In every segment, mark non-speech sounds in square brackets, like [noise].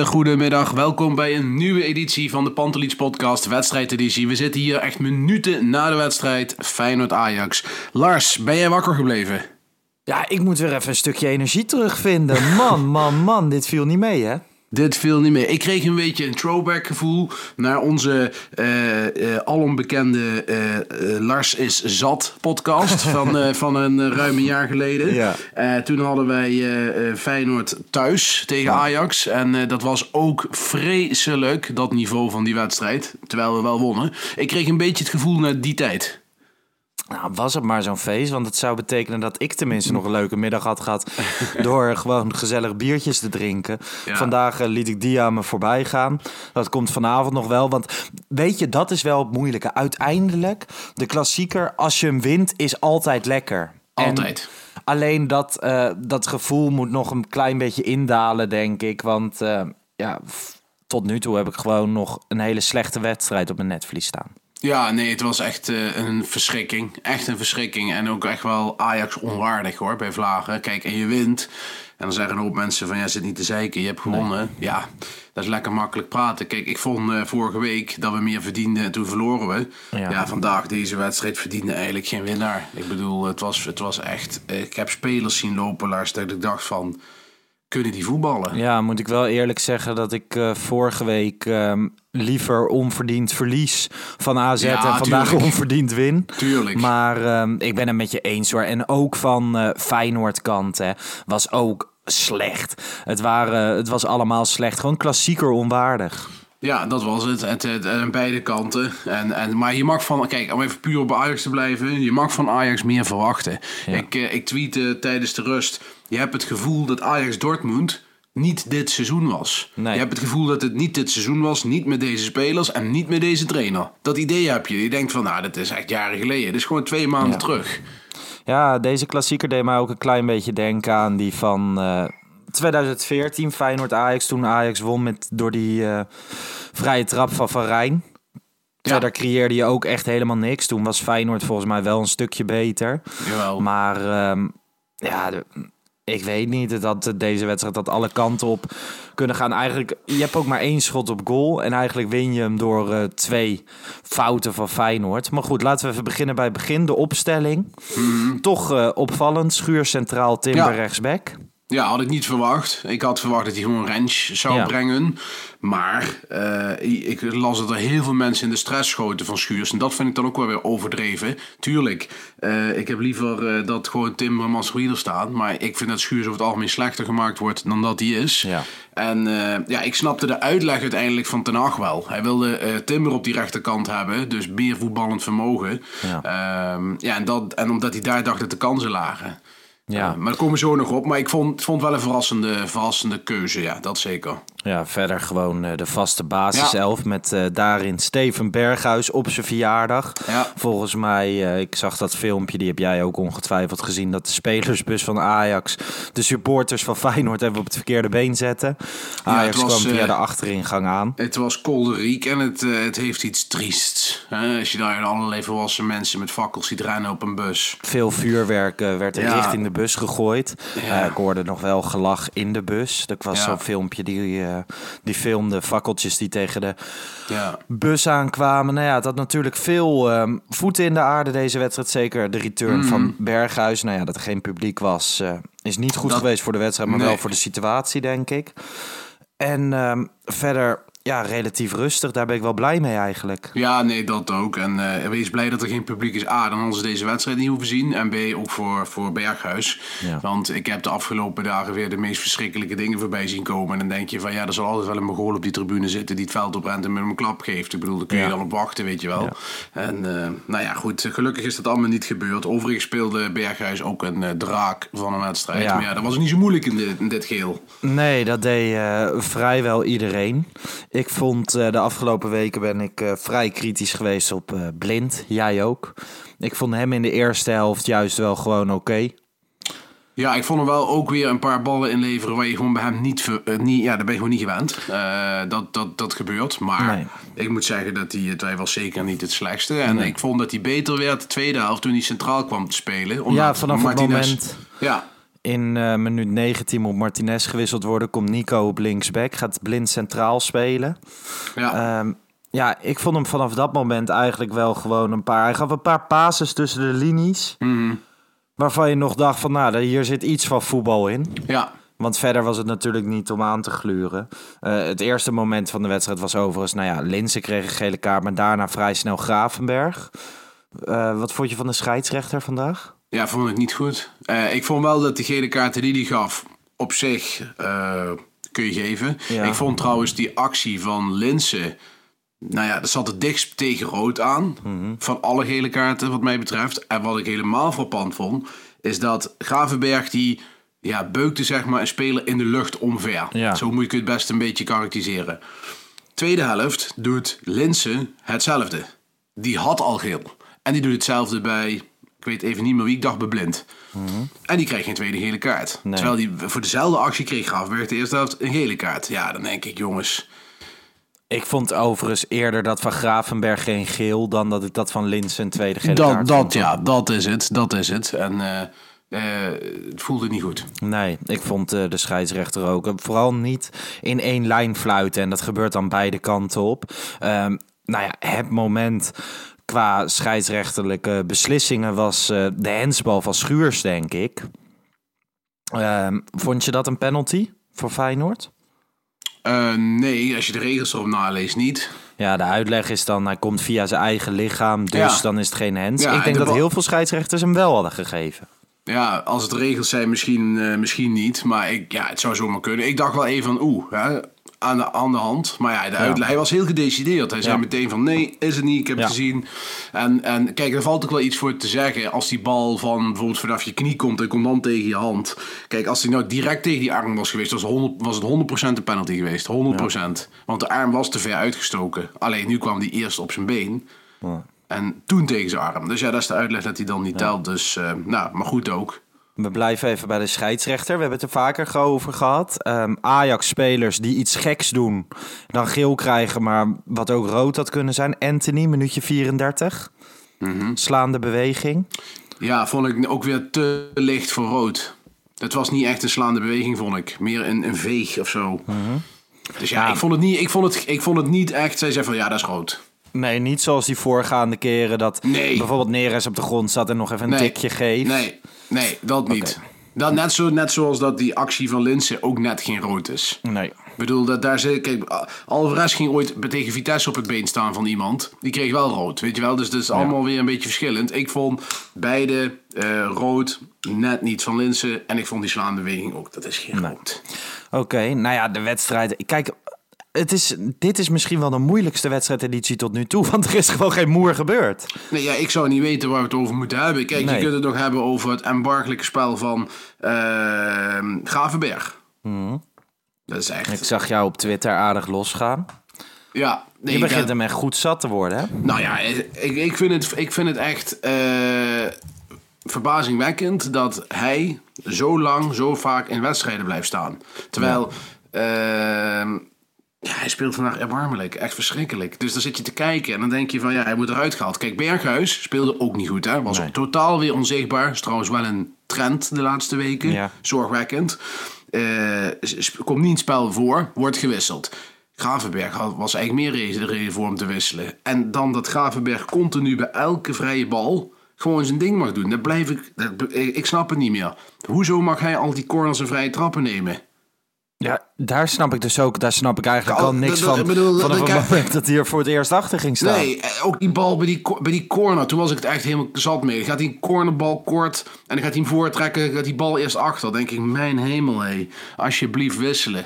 Hele goede middag. Welkom bij een nieuwe editie van de Pantelich Podcast, wedstrijdeditie. We zitten hier echt minuten na de wedstrijd Feyenoord-Ajax. Lars, ben jij wakker gebleven? Ja, ik moet weer even een stukje energie terugvinden. Man, man, man, dit viel niet mee, hè? Dit viel niet meer. Ik kreeg een beetje een throwback gevoel naar onze eh, alombekende eh, Lars is zat podcast [laughs] van, van een ruim een jaar geleden. Ja. Toen hadden wij Feyenoord thuis tegen Ajax. En dat was ook vreselijk, dat niveau van die wedstrijd. Terwijl we wel wonnen. Ik kreeg een beetje het gevoel naar die tijd. Nou, was het maar zo'n feest, want het zou betekenen dat ik tenminste nog een leuke middag had gehad [laughs] door gewoon gezellig biertjes te drinken. Ja. Vandaag eh, liet ik die aan me voorbij gaan. Dat komt vanavond nog wel, want weet je, dat is wel het moeilijke. Uiteindelijk, de klassieker, als je hem wint, is altijd lekker. En Altijd. alleen dat, eh, dat gevoel moet nog een klein beetje indalen, denk ik. Want eh, ja, tot nu toe heb ik gewoon nog een hele slechte wedstrijd op mijn netvlies staan. Ja, nee, het was echt eh, een verschrikking. Echt een verschrikking. En ook echt wel Ajax onwaardig hoor, bij Vlagen. Kijk, en je wint. En dan zeggen een hoop mensen van, ja, zit niet te zeiken, je hebt gewonnen. Ja, dat is lekker makkelijk praten. Kijk, ik vond eh, vorige week dat we meer verdienden en toen verloren we. Ja. Ja, vandaag, deze wedstrijd, verdiende eigenlijk geen winnaar. Ik bedoel, het was, het was echt... eh, ik heb spelers zien lopen, Lars, dat ik dacht van... Kunnen die voetballen? Ja, moet ik wel eerlijk zeggen dat ik eh, vorige week ehm, liever onverdiend verlies van AZ Ja, en vandaag tuurlijk. onverdiend win. Tuurlijk. Maar ehm, ik ben het met je eens hoor. En ook van eh Feyenoord kant hè, was ook slecht. Het, waren, het was allemaal slecht. Gewoon klassieker onwaardig. Ja, dat was het. Het, aan beide kanten. En, en, maar je mag van, kijk, om even puur op Ajax te blijven, je mag van Ajax meer verwachten. Ik, eh, ik tweette tijdens de rust, je hebt het gevoel dat Ajax Dortmund niet dit seizoen was. Nee. Je hebt het gevoel dat het niet dit seizoen was, niet met deze spelers en niet met deze trainer. Dat idee heb je. Je denkt van, nou, dat is echt jaren geleden. Dit is gewoon twee maanden Ja. terug. Ja, deze klassieker deed mij ook een klein beetje denken aan die van eh, 2014, Feyenoord-Ajax. Toen Ajax won met, door die eh, vrije trap van Van Rijn. Verder creëerde je ook echt helemaal niks. Toen was Feyenoord volgens mij wel een stukje beter. Jawel. Maar ehm, ja, de- ik weet niet dat deze wedstrijd dat alle kanten op kunnen gaan. Eigenlijk, je hebt ook maar één schot op goal. En eigenlijk win je hem door eh, twee fouten van Feyenoord. Maar goed, laten we even beginnen bij het begin. De opstelling. Toch eh, opvallend. Schuur centraal, Timber Mhm. Ja. rechtsback. Ja, had ik niet verwacht. Ik had verwacht dat hij gewoon range zou Ja. brengen. Maar eh, ik las dat er heel veel mensen in de stress schoten van Schuurs. En dat vind ik dan ook wel weer overdreven. Tuurlijk, eh, ik heb liever eh, dat gewoon Timmermans er staan. Maar ik vind dat Schuurs over het algemeen slechter gemaakt wordt dan dat hij is. Ja. En ja, ik snapte de uitleg uiteindelijk van Ten Hag wel. Hij wilde Timber op die rechterkant hebben. Dus meer voetballend vermogen. Ja. Ehm, ja, en, dat, en omdat hij daar dacht dat de kansen lagen. Ja. Uh, maar daar komen we zo nog op. Maar ik vond, vond wel een verrassende, verrassende keuze. Ja, dat zeker. Ja, verder gewoon eh, de vaste basiself met eh, daarin Steven Berghuis op zijn verjaardag. Ja. Volgens mij, eh, ik zag dat filmpje, die heb jij ook ongetwijfeld gezien, dat de spelersbus van Ajax de supporters van Feyenoord even op het verkeerde been zetten. Ajax was, kwam via de achteringang aan. Het was kolderiek en het, het heeft iets triests. Hè? Als je daar allerlei volwassen mensen met fakkels ziet rennen op een bus. Veel vuurwerk werd Ja. richting de bus gegooid. Ja. Ik hoorde nog wel gelach in de bus. Dat was Ja. zo'n filmpje die, eh, eh, die filmde fakkeltjes die tegen de Ja. bus aankwamen. Nou ja, het had natuurlijk veel ehm, voeten in de aarde deze wedstrijd. Zeker de return Mm. van Berghuis. Nou ja, dat er geen publiek was, eh, is niet goed Dat- geweest voor de wedstrijd, maar Nee. wel voor de situatie, denk ik. En ehm, verder, ja, relatief rustig. Daar ben ik wel blij mee eigenlijk. Ja, nee, dat ook. En eh, wees blij dat er geen publiek is. A, dan hadden ze deze wedstrijd niet hoeven zien. En B, ook voor, voor Berghuis. Ja. Want ik heb de afgelopen dagen weer de meest verschrikkelijke dingen voorbij zien komen. En dan denk je van, ja, er zal altijd wel een Mongool op die tribune zitten... die het veld oprent en met hem een klap geeft. Ik bedoel, daar kun je Ja. dan op wachten, weet je wel. En eh, nou ja, goed, gelukkig is dat allemaal niet gebeurd. Overigens speelde Berghuis ook een eh, draak van een wedstrijd. Ja. Maar ja, dat was niet zo moeilijk in dit, in dit geheel. Nee, dat deed vrijwel iedereen. Ik vond eh, de afgelopen weken ben ik eh, vrij kritisch geweest op eh, Blind. Jij ook. Ik vond hem in de eerste helft juist wel gewoon oké. Ja, ik vond hem wel ook weer een paar ballen inleveren waar je gewoon bij hem niet, ver- niet ja, daar ben je gewoon niet gewend. Dat, dat, dat gebeurt. Maar Nee. ik moet zeggen dat hij, het- hij was zeker niet het slechtste. En ik vond dat hij beter werd de tweede helft toen hij centraal kwam te spelen. Omdat Ja, vanaf het moment Ja, in eh, minuut 19 moet Martinez gewisseld worden. Komt Nico op linksback. Gaat Blind centraal spelen. ja. Ehm, ja, ik vond hem vanaf dat moment eigenlijk wel gewoon een paar... Hij gaf een paar passes tussen de linies. Mhm. Waarvan je nog dacht van, nou, hier zit iets van voetbal in. ja. Want verder was het natuurlijk niet om aan te gluren. Eh, het eerste moment van de wedstrijd was overigens... Nou ja, Linse kreeg een gele kaart, maar daarna vrij snel Gravenberg. Eh, wat vond je van de scheidsrechter vandaag? Ja, vond ik niet goed. Eh, ik vond wel dat die gele kaarten die hij gaf, op zich eh, kun je geven. Ja. Ik vond trouwens die actie van Linsen, nou ja, dat zat het dichtst tegen rood aan. Mhm. Van alle gele kaarten wat mij betreft. En wat ik helemaal frappant vond, is dat Gravenberg die ja, beukte zeg maar een speler in de lucht omver. Ja. Zo moet je het best een beetje karakteriseren. Tweede helft doet Linsen hetzelfde. Die had al geel. En die doet hetzelfde bij, ik weet even niet meer wie, ik dacht bij Blind. En die kreeg geen tweede gele kaart. Mhm. Nee. Terwijl die voor dezelfde actie kreeg Gravenberg de eerste helft een gele kaart. Ja, dan denk ik, jongens... Ik vond overigens eerder dat van Gravenberg geen geel... dan dat ik dat van Linse een tweede gele Dat, kaart dat, vond. ja, dat is het. Dat is het. En eh, eh, het voelde niet goed. Nee, ik vond eh, de scheidsrechter ook. Vooral niet in één lijn fluiten. En dat gebeurt dan beide kanten op. Ehm, nou ja, het moment qua scheidsrechterlijke beslissingen was eh, de hensbal van Schuurs, denk ik. Ehm, vond je dat een penalty voor Feyenoord? Eh, nee, als je de regels erop naleest, niet. Ja, de uitleg is dan, hij komt via zijn eigen lichaam, dus Ja. dan is het geen hens. Ja, ik en denk de dat heel veel scheidsrechters hem wel hadden gegeven. Ja, als het regels zijn, misschien, eh, misschien niet. Maar ik, ja, het zou zomaar kunnen. Ik dacht wel even van, oeh, hè, aan, de, aan de hand. Maar ja, de uitleg, hij was heel gedecideerd. Hij zei Ja. meteen van, nee, is het niet, ik heb het gezien. En, en kijk, er valt ook wel iets voor te zeggen. Als die bal van bijvoorbeeld vanaf je knie komt en komt dan tegen je hand. Kijk, als die nou direct tegen die arm was geweest, was, het 100, was het 100% een penalty geweest. 100%. Want de arm was te ver uitgestoken. Alleen nu kwam die eerst op zijn been. En toen tegen zijn arm. Dus ja, dat is de uitleg dat hij dan niet telt. Dus, eh, nou, maar goed ook. We blijven even bij de scheidsrechter. We hebben het er vaker over gehad. Ehm, Ajax-spelers die iets geks doen, dan geel krijgen, maar wat ook rood had kunnen zijn. Anthony, minuutje 34. Slaande beweging. Ja, vond ik ook weer te licht voor rood. Het was niet echt een slaande beweging, vond ik. Meer een, een veeg of zo. Dus ja, Ja. Ik, vond het niet, ik, vond het, ik vond het niet echt... Zij zei van, ja, dat is rood. Nee, niet zoals die voorgaande keren dat Nee. bijvoorbeeld Neres op de grond zat en nog even een Nee. tikje geeft. Nee, nee, dat niet. Dat, net, zo, net zoals dat die actie van Linsen ook net geen rood is. Nee. Ik bedoel, dat daar zit... Kijk, Alvarez ging ooit tegen Vitesse op het been staan van iemand. Die kreeg wel rood, weet je wel? Dus dat is allemaal weer een beetje verschillend. Ik vond beide eh, rood, net niet van Linsen. En ik vond die slaande beweging ook. Dat is geen Nee. rood. Oké, nou ja, de wedstrijd. Kijk, het is, dit is misschien wel de moeilijkste wedstrijdeditie tot nu toe, [laughs] want er is gewoon geen moer gebeurd. Nee, ja, ik zou niet weten waar we het over moeten hebben. Kijk, Nee. je kunt het nog hebben over het embargelijke spel van eh Gravenberg. Dat is echt... Mhm. Ik zag jou op Twitter aardig losgaan. Ja, nee, Je begint echt goed zat te worden, hè? Nou ja, ik, ik, vind, het, ik vind het echt eh, verbazingwekkend dat hij zo lang, zo vaak in wedstrijden blijft staan. Terwijl ehm, ja, hij speelt vandaag erbarmelijk, echt verschrikkelijk. Dus dan zit je te kijken en dan denk je van ja, hij wordt eruit gehaald. Kijk, Berghuis speelde ook niet goed, hè? was Nee. totaal weer onzichtbaar. Is trouwens wel een trend de laatste weken, Ja. zorgwekkend. sp- komt niet in het spel voor, wordt gewisseld. Gravenberg was eigenlijk meer reden, de reden voor hem te wisselen. En dan dat Gravenberg continu bij elke vrije bal gewoon zijn ding mag doen. Dat blijf ik, dat, ik ik snap het niet meer. Hoezo mag hij al die corners en vrije trappen nemen? Ja, daar snap ik dus ook, daar snap ik eigenlijk Al- niks van. ik bedoel, vanaf dat- het moment dat hij er voor het eerst achter ging staan. Nee, eh, ook die bal bij die, bij die corner. Toen was ik het echt helemaal zat mee. Gaat hij een cornerbal kort en dan gaat hij hem voortrekken. Gaat die bal eerst achter. Dan denk ik, mijn hemel hé. Alsjeblieft wisselen.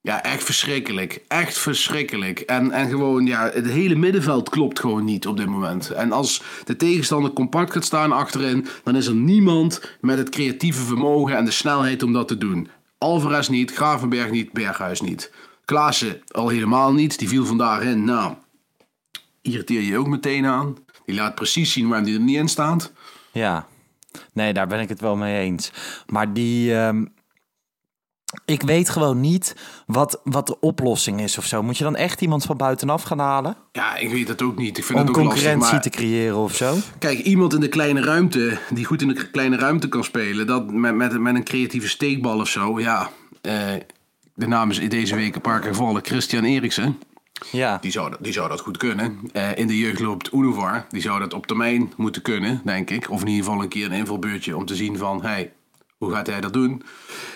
Ja, echt verschrikkelijk. Echt verschrikkelijk. En, en gewoon, ja, het hele middenveld klopt gewoon niet op dit moment. En als de tegenstander compact gaat staan achterin, dan is er niemand met het creatieve vermogen en de snelheid om dat te doen. Alvarez niet, Gravenberg niet, Berghuis niet. Klaassen al helemaal niet. Die viel vandaag in. Nou, irriteer je ook meteen aan. Die laat precies zien waarom die er niet in staat. Ja, nee, daar ben ik het wel mee eens. Maar die. ehm, ik weet gewoon niet wat, wat de oplossing is of zo. Moet je dan echt iemand van buitenaf gaan halen? Ja, ik weet het ook niet. Ik vind Om het ook lastig. concurrentie Maar te creëren of zo? kijk, iemand in de kleine ruimte, die goed in de kleine ruimte kan spelen, dat met, met, met een creatieve steekbal of zo. Ja, eh, de naam is deze week een paar keer gevallen. Christian Eriksen. Ja. Die zou, dat- die zou dat goed kunnen. Eh, in de jeugd loopt Unovar. Die zou dat op termijn moeten kunnen, denk ik. Of in ieder geval een keer een invalbeurtje om te zien van... Hey, hoe gaat hij dat doen?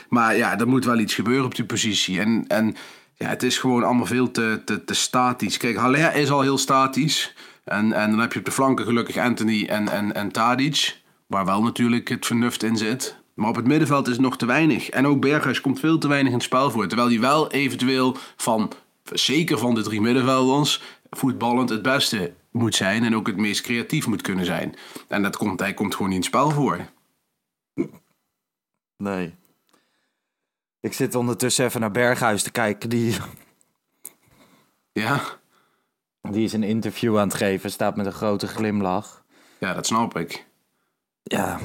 Maar ja, er moet wel iets gebeuren op die positie. En, en ja, het is gewoon allemaal veel te, te, te statisch. Kijk, Haller is al heel statisch. En, en dan heb je op de flanken gelukkig Anthony en, en, en Tadic. Waar wel natuurlijk het vernuft in zit. Maar op het middenveld is het nog te weinig. En ook Berghuis komt veel te weinig in het spel voor. Terwijl hij wel eventueel van, zeker van de drie middenvelders, voetballend het beste moet zijn. En ook het meest creatief moet kunnen zijn. En dat komt, hij komt gewoon niet in het spel voor. Nee. Ik zit ondertussen even naar Berghuis te kijken. Die, Ja, die is een interview aan het geven. Staat met een grote glimlach. ja dat snap ik. Ja,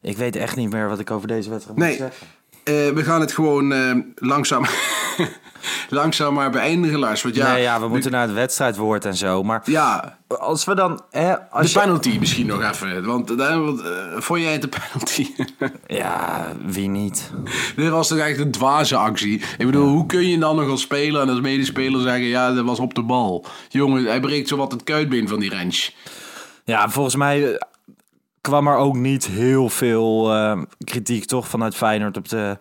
ik weet echt niet meer wat ik over deze wedstrijd Nee. moet zeggen. Eh, we gaan het gewoon eh, langzaam, [laughs] [laughs] langzaam maar beëindigen, Lars. Want ja, nee, ja, we moeten naar het wedstrijdwoord en zo. Maar ja, als we dan... Hè, als de je- penalty misschien nog even. Want uh, want, eh, vond jij het de penalty? [laughs] Ja, wie niet? Dit was toch echt een dwaze actie. Ik bedoel, hoe kun je dan nog als speler en als medespeler zeggen... ja, dat was op de bal. Jongen, hij breekt zowat het kuitbeen van die ranch. Ja, volgens mij eh, kwam er ook niet heel veel eh, kritiek toch vanuit Feyenoord op de,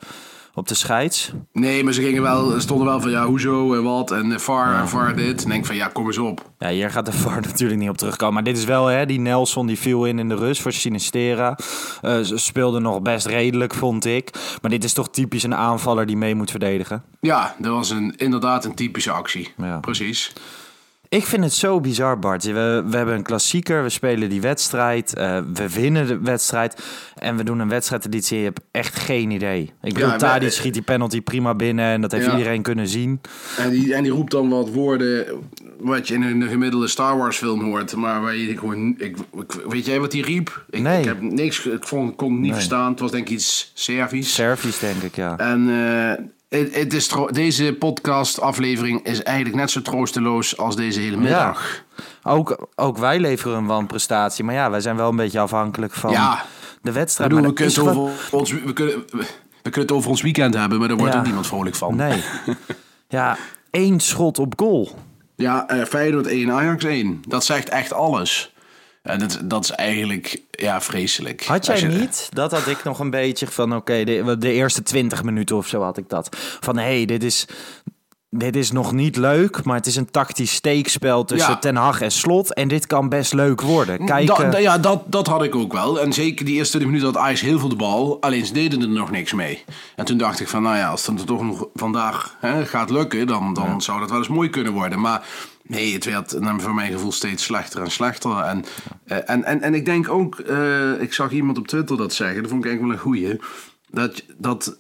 op de scheids. Nee, maar ze gingen wel, stonden wel van ja, hoezo en wat en VAR en VAR dit. En denk van ja, kom eens op. Ja, hier gaat de [laughs] VAR natuurlijk niet op terugkomen. Maar dit is wel, hè, die Nelson die viel in in de rust voor Sinistera. Eh, ze speelde nog best redelijk, vond ik. Maar dit is toch typisch een aanvaller die mee moet verdedigen. Ja, dat was een, inderdaad een typische actie. Ja. Precies. Ik vind het zo bizar, Bart. We, we hebben een klassieker, we spelen die wedstrijd, eh, we winnen de wedstrijd en we doen een wedstrijdeditie. Je hebt echt geen idee. Ik bedoel, Ja, Tadic maar- schiet die penalty prima binnen en dat heeft Ja. iedereen kunnen zien. En die, en die roept dan wat woorden wat je in een gemiddelde Star Wars film hoort. Maar waar je gewoon... Ik, weet jij wat hij riep? Ik, Nee. ik heb niks... Ik vond, kon het niet verstaan. Het was denk ik iets Servisch. Servies, denk ik, ja. En eh, het, is deze podcast-aflevering is eigenlijk net zo troosteloos als deze hele middag. Ook, ook wij leveren een wanprestatie, maar ja, wij zijn wel een beetje afhankelijk van Ja. de wedstrijd. bedoel, we, kunnen is het gewoon- over ons, we, kunnen, we kunnen het over ons weekend hebben, maar daar wordt Ja. ook niemand vrolijk van. Nee. [laughs] ja, één schot op goal. Ja, eh, Feyenoord 1, Ajax 1. Dat zegt echt alles. En dat, dat is eigenlijk ja, vreselijk. Had jij je- niet? Dat had ik nog een beetje van, oké, de, de eerste 20 minuten of zo had ik dat. Van, hé, hey, dit is... Dit is nog niet leuk, maar het is een tactisch steekspel tussen Ja. Ten Hag en Slot. En dit kan best leuk worden. Kijk, Da- eh, da- ja, dat, dat had ik ook wel. En zeker die eerste 20 minuten had Ajax heel veel de bal. Alleen ze deden er nog niks mee. En toen dacht ik van, nou ja, als het er toch nog vandaag hè, gaat lukken... dan, dan zou dat wel eens mooi kunnen worden. Maar nee, het werd naar voor mijn gevoel steeds slechter en slechter. En, eh, en, en, en ik denk ook, eh, ik zag iemand op Twitter dat zeggen... dat vond ik eigenlijk wel een goeie... dat, dat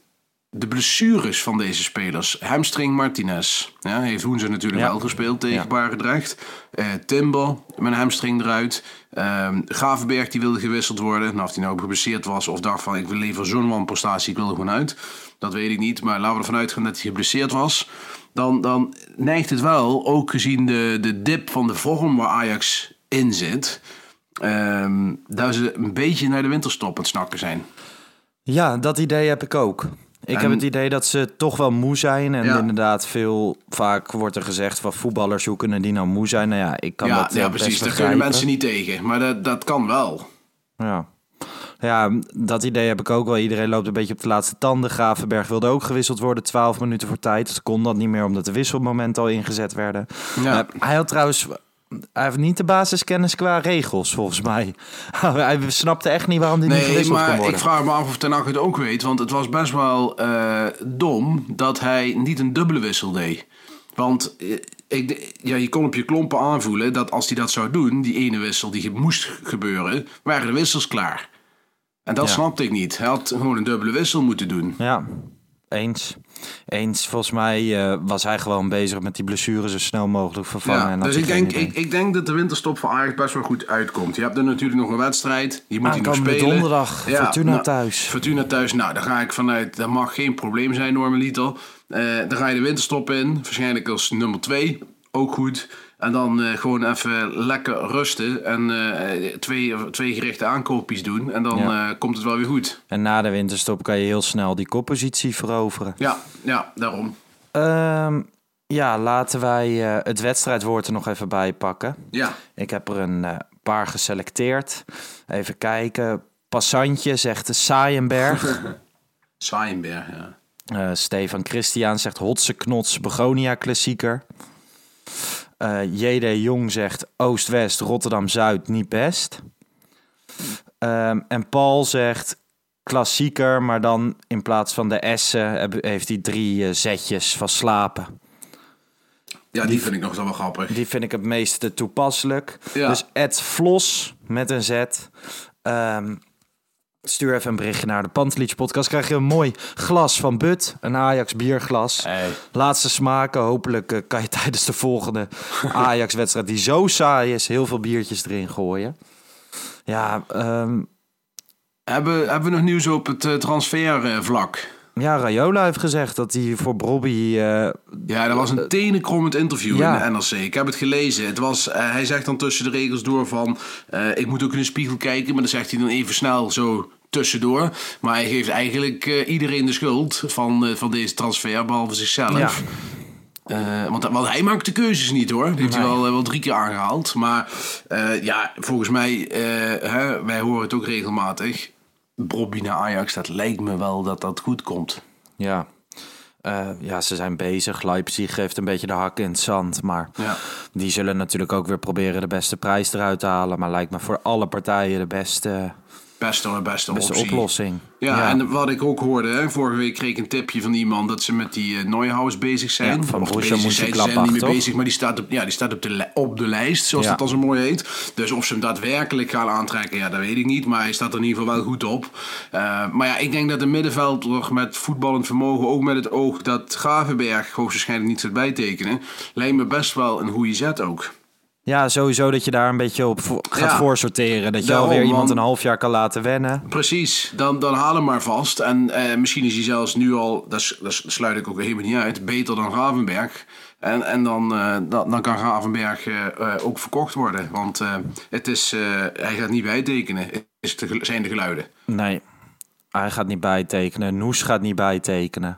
de blessures van deze spelers. Hamstring Martinez. Ja, heeft Hoenze natuurlijk Ja. wel gespeeld tegen. Barendrecht. Eh Timber met een hamstring eruit. Ehm Gravenberg die wilde gewisseld worden. Nou, of hij nou geblesseerd was of dacht van ik wil liever zo'n wanprestatie, ik wil er gewoon uit. Dat weet ik niet, maar laten we ervan uitgaan dat hij geblesseerd was. Dan, dan neigt het wel, ook gezien de, de dip van de vorm waar Ajax in zit... ehm dat ze een beetje naar de winterstop aan het snakken zijn. Ja, dat idee heb ik ook. Ik En- heb het idee dat ze toch wel moe zijn. En Ja. inderdaad, veel vaak wordt er gezegd van voetballers, hoe kunnen die nou moe zijn? Nou ja, ik kan ja, dat ja, eh, precies. Daar kunnen mensen niet tegen. Maar dat, dat kan wel. Ja. Ja, dat idee heb ik ook wel. Iedereen loopt een beetje op de laatste tanden. Gravenberg wilde ook gewisseld worden, 12 minuten voor tijd. Dus kon dat niet meer omdat de wisselmomenten al ingezet werden. Ja. Hij had trouwens... Hij heeft niet de basiskennis qua regels, volgens mij. [laughs] hij snapte echt niet waarom hij niet Nee, gewisseld kon maar worden. ik vraag me af of Ten Hag het ook weet. Want het was best wel eh, dom dat hij niet een dubbele wissel deed. Want eh, ik, ja, je kon op je klompen aanvoelen dat als hij dat zou doen, die ene wissel die moest gebeuren, waren de wissels klaar. En dat Ja. snapte ik niet. Hij had gewoon een dubbele wissel moeten doen. Ja, eens. Eens. Volgens mij eh, was hij gewoon bezig met die blessure zo snel mogelijk vervangen. Ja, en dus ik denk, ik, ik denk dat de winterstop voor Ajax best wel goed uitkomt. Je hebt er natuurlijk nog een wedstrijd. Die moet hij nog spelen. donderdag, Fortuna nou, thuis. Fortuna thuis. Nou, daar ga ik vanuit. Dat mag geen probleem zijn, normaliter. Eh dan ga je de winterstop in. Waarschijnlijk als nummer 2. Ook goed. En dan eh, gewoon even lekker rusten. En eh, twee, twee gerichte aankoopjes doen. En dan Ja. eh, komt het wel weer goed. En na de winterstop kan je heel snel die koppositie veroveren. Ja, ja daarom. Ehm, ja, laten wij het wedstrijdwoord er nog even bij pakken. Ja. Ik heb er een paar geselecteerd. Even kijken. Passantje zegt Saaienberg. [laughs] Saaienberg, ja. Stefan Christian zegt Hotse Knots Begonia klassieker. Eh J.D. Jong zegt Oost-West Rotterdam-Zuid niet best. Ehm, en Paul zegt klassieker, maar dan in plaats van de S'en heeft hij drie eh, zetjes van slapen. Ja, die vind ik nog wel grappig. Die vind ik het meeste toepasselijk. Ja. Dus Ed Vlos met een Z. Ehm, stuur even een berichtje naar de Pantelich podcast. Krijg je een mooi glas van But. Een Ajax bierglas. Laatste smaken. Hopelijk eh, kan je [laughs] tijdens de volgende [laughs] Ajax wedstrijd die zo saai is, heel veel biertjes erin gooien. Ja, ehm, Hebben, hebben we nog nieuws op het eh, transfervlak? ja, Rayola heeft gezegd dat hij voor Bobby... eh, Ja, dat was een tenenkrommend interview ja. in de NRC. Ik heb het gelezen. Het was, hij zegt dan tussen de regels door van... ik moet ook in de spiegel kijken, maar dan zegt hij dan even snel zo tussendoor. Maar hij geeft eigenlijk eh, iedereen de schuld van, eh, van deze transfer, behalve zichzelf. Ja. Eh, want, want hij maakt de keuzes niet hoor. Dat heeft hij wel, wel drie keer aangehaald. Maar ja, volgens mij, hè, wij horen het ook regelmatig. Bobby naar Ajax, dat lijkt me wel dat dat goed komt. Ja. Ja, ze zijn bezig. Leipzig geeft een beetje de hak in het zand. Maar Ja. die zullen natuurlijk ook weer proberen de beste prijs eruit te halen. Maar lijkt me voor alle partijen de beste, Beste, optie. oplossing. Ja, en wat ik ook hoorde, hè, vorige week kreeg ik een tipje van iemand dat ze met die uh, Neuhaus bezig zijn. Ja, van Of Borussia bezig zijn, ze zijn Mönchengladbach, niet meer toch? bezig, maar die staat op, ja, die staat op, de, op de lijst, zoals dat dan zo mooi heet. Dus of ze hem daadwerkelijk gaan aantrekken, ja, dat weet ik niet. Maar hij staat er in ieder geval wel goed op. Uh, maar ja, ik denk dat de middenvelder met voetballend vermogen, ook met het oog dat Gravenberg hoogstwaarschijnlijk niet gaat bijtekenen, lijkt me best wel een goede zet ook. Ja, sowieso dat je daar een beetje op gaat Ja. voorsorteren. Dat je Daarom, alweer iemand een half jaar kan laten wennen. Precies, dan, dan haal hem maar vast. En eh, misschien is hij zelfs nu al, dat, dat sluit ik ook helemaal niet uit, beter dan Gravenberg. En, en dan, eh, dan, dan kan Gravenberg eh, eh, ook verkocht worden. Want het is, hij gaat niet bijtekenen, is zijn de geluiden. Nee, hij gaat niet bijtekenen. Noes gaat niet bijtekenen.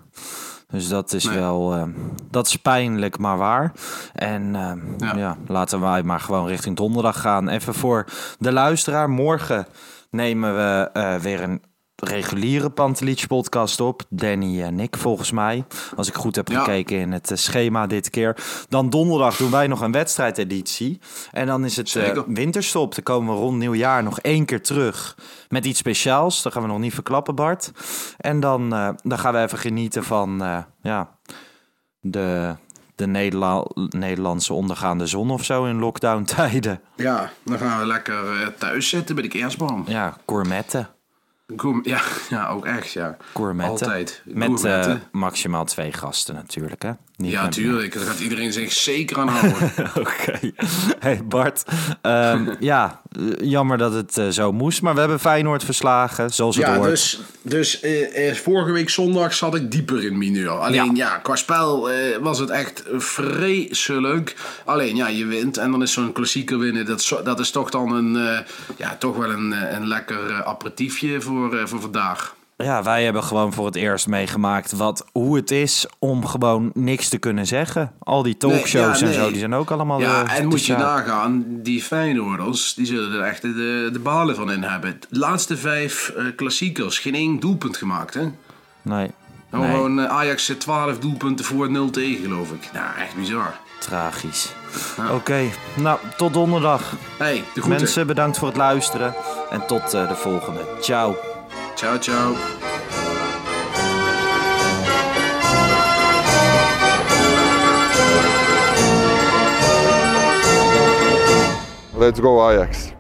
Dus dat is Nee. wel, eh, dat is pijnlijk, maar waar. En eh, ja. laten wij maar gewoon richting donderdag gaan. Even voor de luisteraar. Morgen nemen we eh, weer een reguliere Pantelich podcast op. Danny en ik volgens mij. Als ik goed heb Ja. gekeken in het eh, schema dit keer. Dan donderdag doen wij nog een wedstrijdeditie. En dan is het eh, winterstop. Dan komen we rond nieuwjaar nog één keer terug. Met iets speciaals. Dat gaan we nog niet verklappen, Bart. En dan, eh, dan gaan we even genieten van ja, de, de Nederla- Nederlandse ondergaande zon of zo in lockdown tijden. Ja, dan gaan we lekker thuis zitten bij de kerstboom. Ja, gourmetten. Gourmet- Ja, [laughs] ja, ook echt, ja. Gourmetten. Altijd. Met Gourmetten. maximaal twee gasten natuurlijk, hè? Niet Ja, tuurlijk. Daar gaat iedereen zich zeker aan houden. [laughs] Oké. Hey Bart, Ehm, [laughs] ja, jammer dat het eh, zo moest, maar we hebben Feyenoord verslagen, zoals het Ja, hoort. dus, dus eh, eh, vorige week zondag zat ik dieper in mineur. Alleen ja, qua spel was het echt vreselijk. Alleen ja, je wint en dan is zo'n klassieker winnen. Dat, dat is toch dan een, ja, toch wel een, een lekker aperitiefje voor, voor vandaag. Ja, wij hebben gewoon voor het eerst meegemaakt wat, hoe het is om gewoon niks te kunnen zeggen. Al die talkshows Nee, ja, en zo, die zijn ook allemaal... Ja, eh, en moet je nagaan, die Feyenoorders, die zullen er echt de, de balen van in hebben. De laatste vijf eh, klassiekers, geen één doelpunt gemaakt, hè? Nee, Nou, nee, Gewoon eh, Ajax eh, 12 doelpunten voor 0 tegen, geloof ik. Nou, echt bizar. tragisch. Oké, nou, tot donderdag. hey, de groeten. Mensen, bedankt voor het luisteren. En tot de volgende. Ciao. Ciao, ciao. Let's go Ajax.